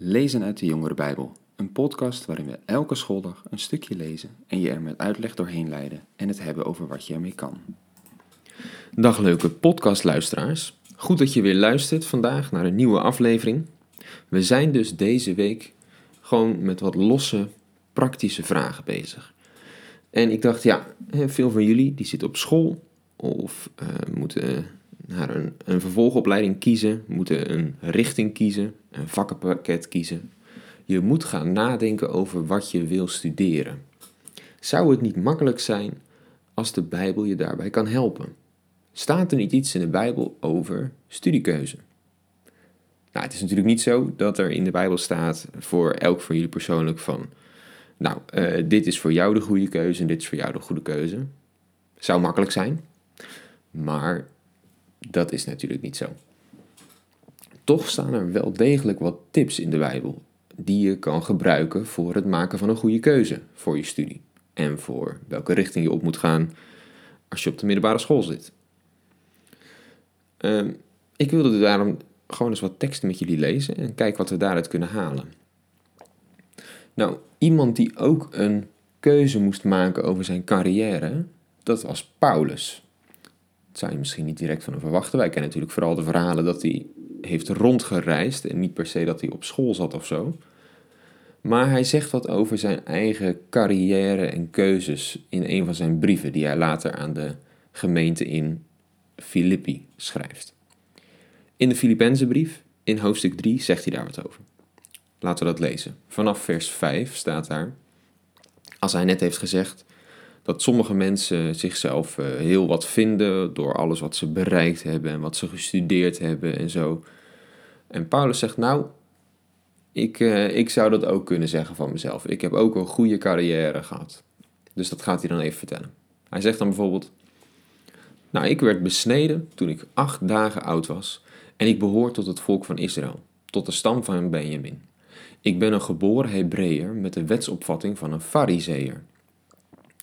Lezen uit de Jongere Bijbel, een podcast waarin we elke schooldag een stukje lezen en je er met uitleg doorheen leiden en het hebben over wat je ermee kan. Dag leuke podcastluisteraars. Goed dat je weer luistert vandaag naar een nieuwe aflevering. We zijn dus deze week gewoon met wat losse, praktische vragen bezig. En ik dacht, ja, veel van jullie die zitten op school of uh, moeten naar een, vervolgopleiding kiezen, moeten een richting kiezen, een vakkenpakket kiezen. Je moet gaan nadenken over wat je wil studeren. Zou het niet makkelijk zijn als de Bijbel je daarbij kan helpen? Staat er niet iets in de Bijbel over studiekeuze? Nou, het is natuurlijk niet zo dat er in de Bijbel staat voor elk van jullie persoonlijk van, nou, uh, dit is voor jou de goede keuze en dit is voor jou de goede keuze. Zou makkelijk zijn, maar dat is natuurlijk niet zo. Toch staan er wel degelijk wat tips in de Bijbel die je kan gebruiken voor het maken van een goede keuze voor je studie en voor welke richting je op moet gaan als je op de middelbare school zit. Um, ik wilde daarom gewoon eens wat teksten met jullie lezen en kijken wat we daaruit kunnen halen. Nou, iemand die ook een keuze moest maken over zijn carrière, dat was Paulus zou je misschien niet direct van hem verwachten. Wij kennen natuurlijk vooral de verhalen dat hij heeft rondgereisd en niet per se dat hij op school zat of zo. Maar hij zegt wat over zijn eigen carrière en keuzes in een van zijn brieven die hij later aan de gemeente in Filippi schrijft. In de Filippenzenbrief, in hoofdstuk 3, zegt hij daar wat over. Laten we dat lezen. Vanaf vers 5 staat daar, als hij net heeft gezegd, dat sommige mensen zichzelf eh, heel wat vinden door alles wat ze bereikt hebben en wat ze gestudeerd hebben en zo. En Paulus zegt, nou, ik, uh, ik zou dat ook kunnen zeggen van mezelf. Ik heb ook een goede carrière gehad. Dus dat gaat hij dan even vertellen. Hij zegt dan bijvoorbeeld, nou, ik werd besneden toen ik acht dagen oud was en ik behoor tot het volk van Israël, tot de stam van Benjamin. Ik ben een geboren Hebreeër met de wetsopvatting van een Farizeeër.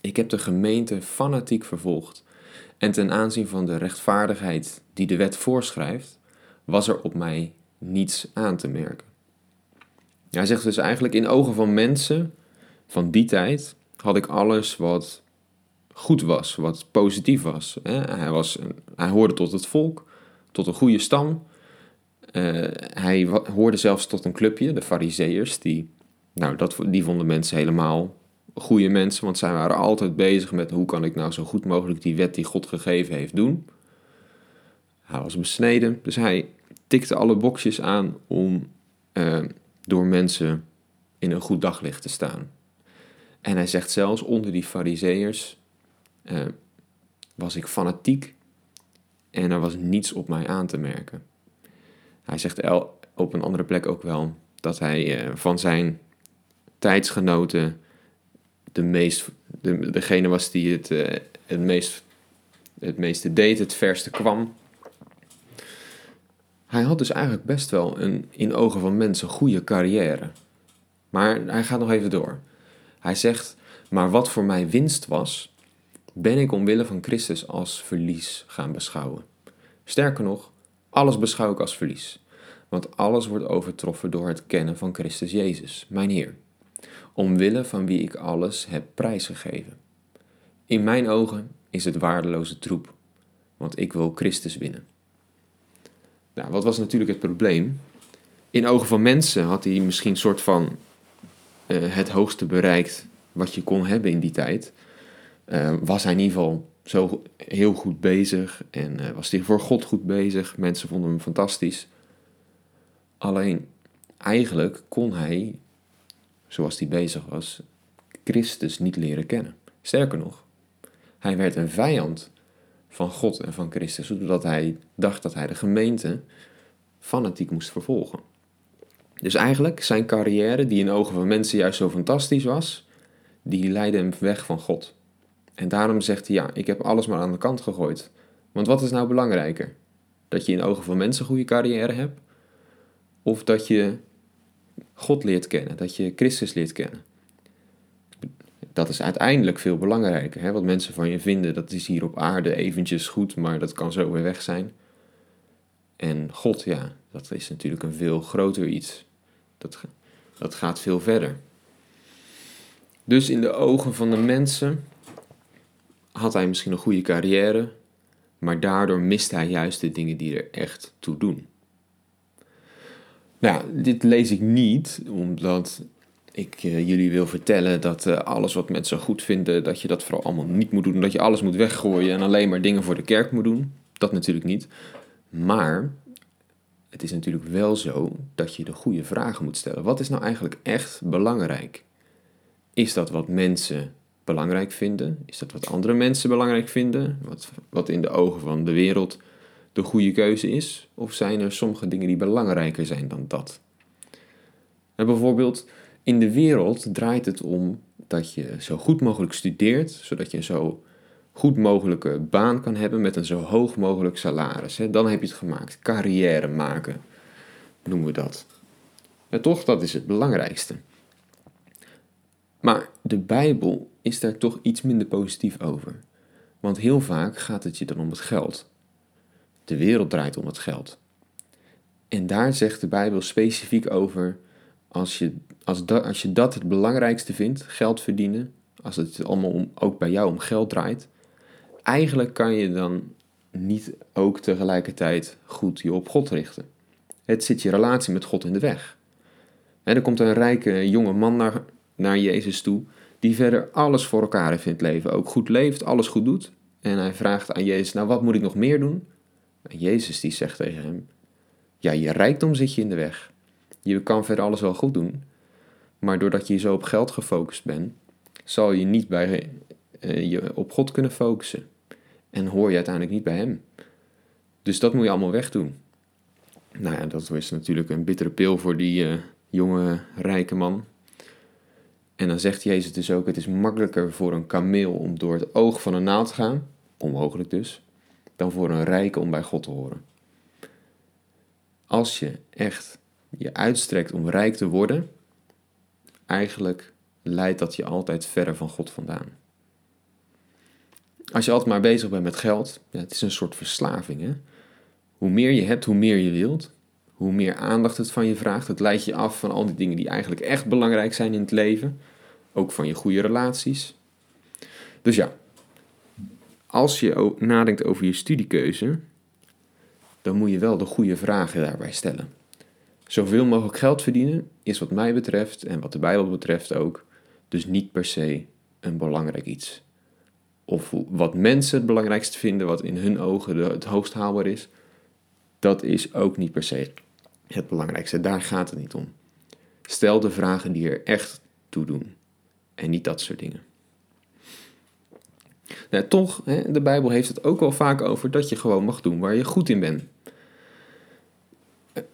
Ik heb de gemeente fanatiek vervolgd. En ten aanzien van de rechtvaardigheid die de wet voorschrijft, was er op mij niets aan te merken. Hij zegt dus eigenlijk in ogen van mensen van die tijd had ik alles wat goed was, wat positief was. Hij, was hij hoorde tot het volk, tot een goede stam. Uh, hij hoorde zelfs tot een clubje, de Fariseërs, die, nou, dat, die vonden mensen helemaal goede mensen, want zij waren altijd bezig met hoe kan ik nou zo goed mogelijk die wet die God gegeven heeft doen. Hij was besneden, dus hij tikte alle boxjes aan om uh, door mensen in een goed daglicht te staan. En hij zegt zelfs onder die fariseërs uh, was ik fanatiek en er was niets op mij aan te merken. Hij zegt op een andere plek ook wel dat hij uh, van zijn tijdsgenoten de meest, de, degene was die het, uh, het, meest, het meeste deed, het verste kwam. Hij had dus eigenlijk best wel een, in ogen van mensen, goede carrière. Maar hij gaat nog even door. Hij zegt, maar wat voor mij winst was, ben ik omwille van Christus als verlies gaan beschouwen. Sterker nog, alles beschouw ik als verlies. Want alles wordt overtroffen door het kennen van Christus Jezus, mijn Heer omwille van wie ik alles heb prijsgegeven. In mijn ogen is het waardeloze troep, want ik wil Christus winnen. Nou, wat was natuurlijk het probleem? In ogen van mensen had hij misschien een soort van uh, het hoogste bereikt wat je kon hebben in die tijd. Uh, was hij in ieder geval zo heel goed bezig en uh, was hij voor God goed bezig. Mensen vonden hem fantastisch. Alleen eigenlijk kon hij zoals hij bezig was, Christus niet leren kennen. Sterker nog, hij werd een vijand van God en van Christus, zodat hij dacht dat hij de gemeente fanatiek moest vervolgen. Dus eigenlijk zijn carrière, die in ogen van mensen juist zo fantastisch was, die leidde hem weg van God. En daarom zegt hij, ja, ik heb alles maar aan de kant gegooid. Want wat is nou belangrijker? Dat je in ogen van mensen een goede carrière hebt? Of dat je God leert kennen, dat je Christus leert kennen. Dat is uiteindelijk veel belangrijker. Hè? Wat mensen van je vinden, dat is hier op aarde eventjes goed, maar dat kan zo weer weg zijn. En God, ja, dat is natuurlijk een veel groter iets. Dat, dat gaat veel verder. Dus in de ogen van de mensen had hij misschien een goede carrière, maar daardoor mist hij juist de dingen die er echt toe doen. Nou, dit lees ik niet omdat ik uh, jullie wil vertellen dat uh, alles wat mensen goed vinden, dat je dat vooral allemaal niet moet doen. Dat je alles moet weggooien en alleen maar dingen voor de kerk moet doen. Dat natuurlijk niet. Maar het is natuurlijk wel zo dat je de goede vragen moet stellen. Wat is nou eigenlijk echt belangrijk? Is dat wat mensen belangrijk vinden? Is dat wat andere mensen belangrijk vinden? Wat, wat in de ogen van de wereld de goede keuze is? Of zijn er sommige dingen die belangrijker zijn dan dat? En bijvoorbeeld, in de wereld draait het om dat je zo goed mogelijk studeert, zodat je een zo goed mogelijke baan kan hebben met een zo hoog mogelijk salaris. Dan heb je het gemaakt. Carrière maken, noemen we dat. En toch, dat is het belangrijkste. Maar de Bijbel is daar toch iets minder positief over. Want heel vaak gaat het je dan om het geld. De wereld draait om het geld. En daar zegt de Bijbel specifiek over: als je, als, dat, als je dat het belangrijkste vindt, geld verdienen, als het allemaal om, ook bij jou om geld draait, eigenlijk kan je dan niet ook tegelijkertijd goed je op God richten. Het zit je relatie met God in de weg. En er komt een rijke jonge man naar, naar Jezus toe, die verder alles voor elkaar heeft in het leven. Ook goed leeft, alles goed doet. En hij vraagt aan Jezus, nou wat moet ik nog meer doen? Jezus die zegt tegen hem, ja je rijkdom zit je in de weg. Je kan verder alles wel goed doen, maar doordat je zo op geld gefocust bent, zal je niet bij, uh, je op God kunnen focussen. En hoor je uiteindelijk niet bij Hem. Dus dat moet je allemaal wegdoen. Nou ja, dat is natuurlijk een bittere pil voor die uh, jonge rijke man. En dan zegt Jezus dus ook: het is makkelijker voor een kameel om door het oog van een naald te gaan, onmogelijk dus, dan voor een rijke om bij God te horen. Als je echt je uitstrekt om rijk te worden, eigenlijk leidt dat je altijd verder van God vandaan. Als je altijd maar bezig bent met geld, ja, het is een soort verslaving. Hè? Hoe meer je hebt, hoe meer je wilt. Hoe meer aandacht het van je vraagt. Het leidt je af van al die dingen die eigenlijk echt belangrijk zijn in het leven. Ook van je goede relaties. Dus ja, als je nadenkt over je studiekeuze, dan moet je wel de goede vragen daarbij stellen. Zoveel mogelijk geld verdienen is wat mij betreft en wat de Bijbel betreft ook, dus niet per se een belangrijk iets. Of wat mensen het belangrijkste vinden, wat in hun ogen het hoogst haalbaar is, dat is ook niet per se het belangrijkste. Daar gaat het niet om. Stel de vragen die er echt toe doen en niet dat soort dingen. Nou, toch, de Bijbel heeft het ook wel vaak over dat je gewoon mag doen waar je goed in bent.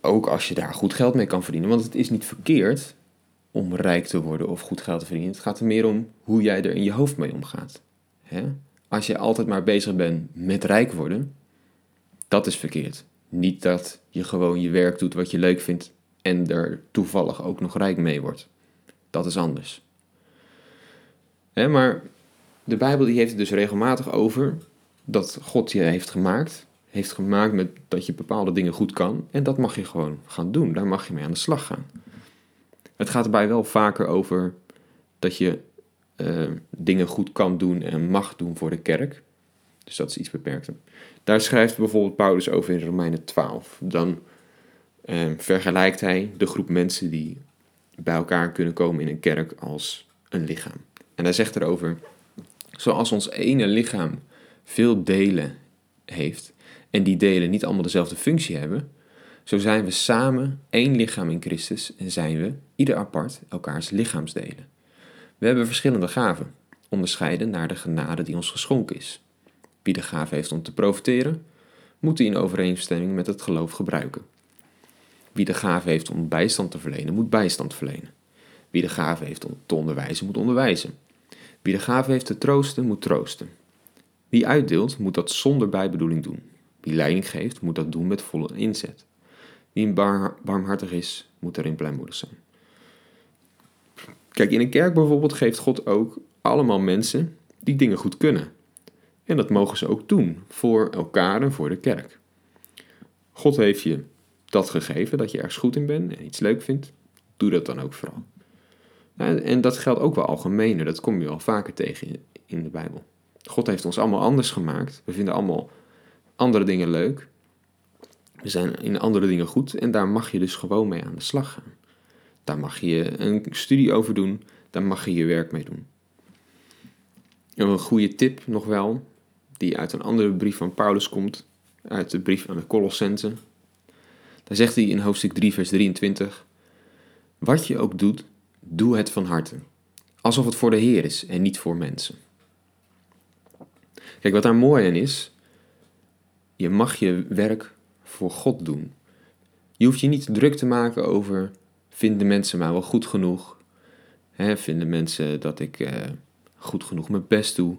Ook als je daar goed geld mee kan verdienen. Want het is niet verkeerd om rijk te worden of goed geld te verdienen. Het gaat er meer om hoe jij er in je hoofd mee omgaat. Als je altijd maar bezig bent met rijk worden, dat is verkeerd. Niet dat je gewoon je werk doet wat je leuk vindt en er toevallig ook nog rijk mee wordt. Dat is anders. Maar de Bijbel die heeft het dus regelmatig over dat God je heeft gemaakt heeft gemaakt met dat je bepaalde dingen goed kan. En dat mag je gewoon gaan doen. Daar mag je mee aan de slag gaan. Het gaat erbij wel vaker over dat je uh, dingen goed kan doen en mag doen voor de kerk. Dus dat is iets beperkter. Daar schrijft bijvoorbeeld Paulus over in Romeinen 12. Dan uh, vergelijkt hij de groep mensen die bij elkaar kunnen komen in een kerk als een lichaam. En hij zegt erover: Zoals ons ene lichaam veel delen heeft, en die delen niet allemaal dezelfde functie hebben, zo zijn we samen één lichaam in Christus en zijn we, ieder apart, elkaars lichaamsdelen. We hebben verschillende gaven, onderscheiden naar de genade die ons geschonken is. Wie de gave heeft om te profiteren, moet die in overeenstemming met het geloof gebruiken. Wie de gave heeft om bijstand te verlenen, moet bijstand verlenen. Wie de gave heeft om te onderwijzen, moet onderwijzen. Wie de gave heeft te troosten, moet troosten. Wie uitdeelt, moet dat zonder bijbedoeling doen. Wie leiding geeft, moet dat doen met volle inzet. Wie bar barmhartig is, moet erin blijmoedig zijn. Kijk, in een kerk bijvoorbeeld geeft God ook allemaal mensen die dingen goed kunnen. En dat mogen ze ook doen voor elkaar en voor de kerk. God heeft je dat gegeven, dat je ergens goed in bent en iets leuk vindt. doe dat dan ook vooral. En dat geldt ook wel algemener, dat kom je wel vaker tegen in, de Bijbel. God heeft ons allemaal anders gemaakt. We vinden allemaal andere dingen leuk. We zijn in andere dingen goed en daar mag je dus gewoon mee aan de slag gaan. Daar mag je een studie over doen, daar mag je je werk mee doen. En een goede tip nog wel, die uit een andere brief van Paulus komt, uit de brief aan de Colossense. Daar zegt hij in hoofdstuk 3, vers 23: Wat je ook doet, doe het van harte, alsof het voor de Heer is en niet voor mensen. Kijk, wat daar mooi aan is, je mag je werk voor God doen. Je hoeft je niet druk te maken over, vinden mensen mij wel goed genoeg? Hè, vinden mensen dat ik eh, goed genoeg mijn best doe?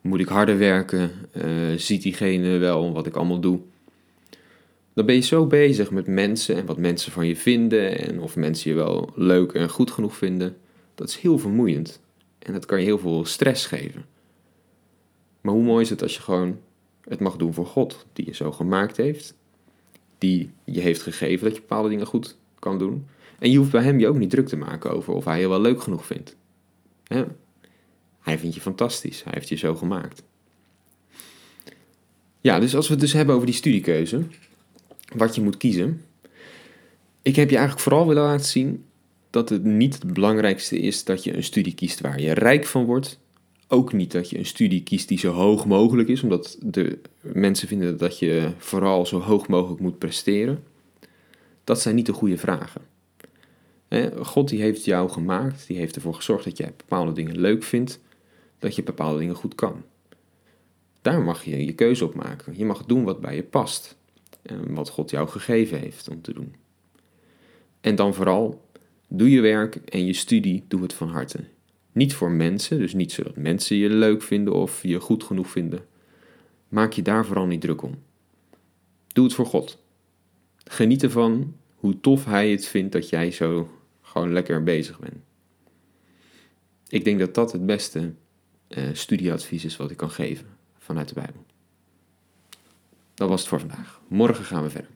Moet ik harder werken? Uh, ziet diegene wel wat ik allemaal doe? Dan ben je zo bezig met mensen en wat mensen van je vinden en of mensen je wel leuk en goed genoeg vinden. Dat is heel vermoeiend en dat kan je heel veel stress geven. Maar hoe mooi is het als je gewoon het mag doen voor God, die je zo gemaakt heeft, die je heeft gegeven dat je bepaalde dingen goed kan doen. En je hoeft bij hem je ook niet druk te maken over of hij je wel leuk genoeg vindt. Hij vindt je fantastisch, hij heeft je zo gemaakt. Ja, dus als we het dus hebben over die studiekeuze, wat je moet kiezen. Ik heb je eigenlijk vooral willen laten zien dat het niet het belangrijkste is dat je een studie kiest waar je rijk van wordt, ook niet dat je een studie kiest die zo hoog mogelijk is, omdat de mensen vinden dat je vooral zo hoog mogelijk moet presteren. Dat zijn niet de goede vragen. God die heeft jou gemaakt, die heeft ervoor gezorgd dat jij bepaalde dingen leuk vindt, dat je bepaalde dingen goed kan. Daar mag je je keuze op maken. Je mag doen wat bij je past wat God jou gegeven heeft om te doen. En dan vooral, doe je werk en je studie, doe het van harte. Niet voor mensen, dus niet zodat mensen je leuk vinden of je goed genoeg vinden. Maak je daar vooral niet druk om. Doe het voor God. Geniet ervan hoe tof Hij het vindt dat jij zo gewoon lekker bezig bent. Ik denk dat dat het beste uh, studieadvies is wat ik kan geven vanuit de Bijbel. Dat was het voor vandaag. Morgen gaan we verder.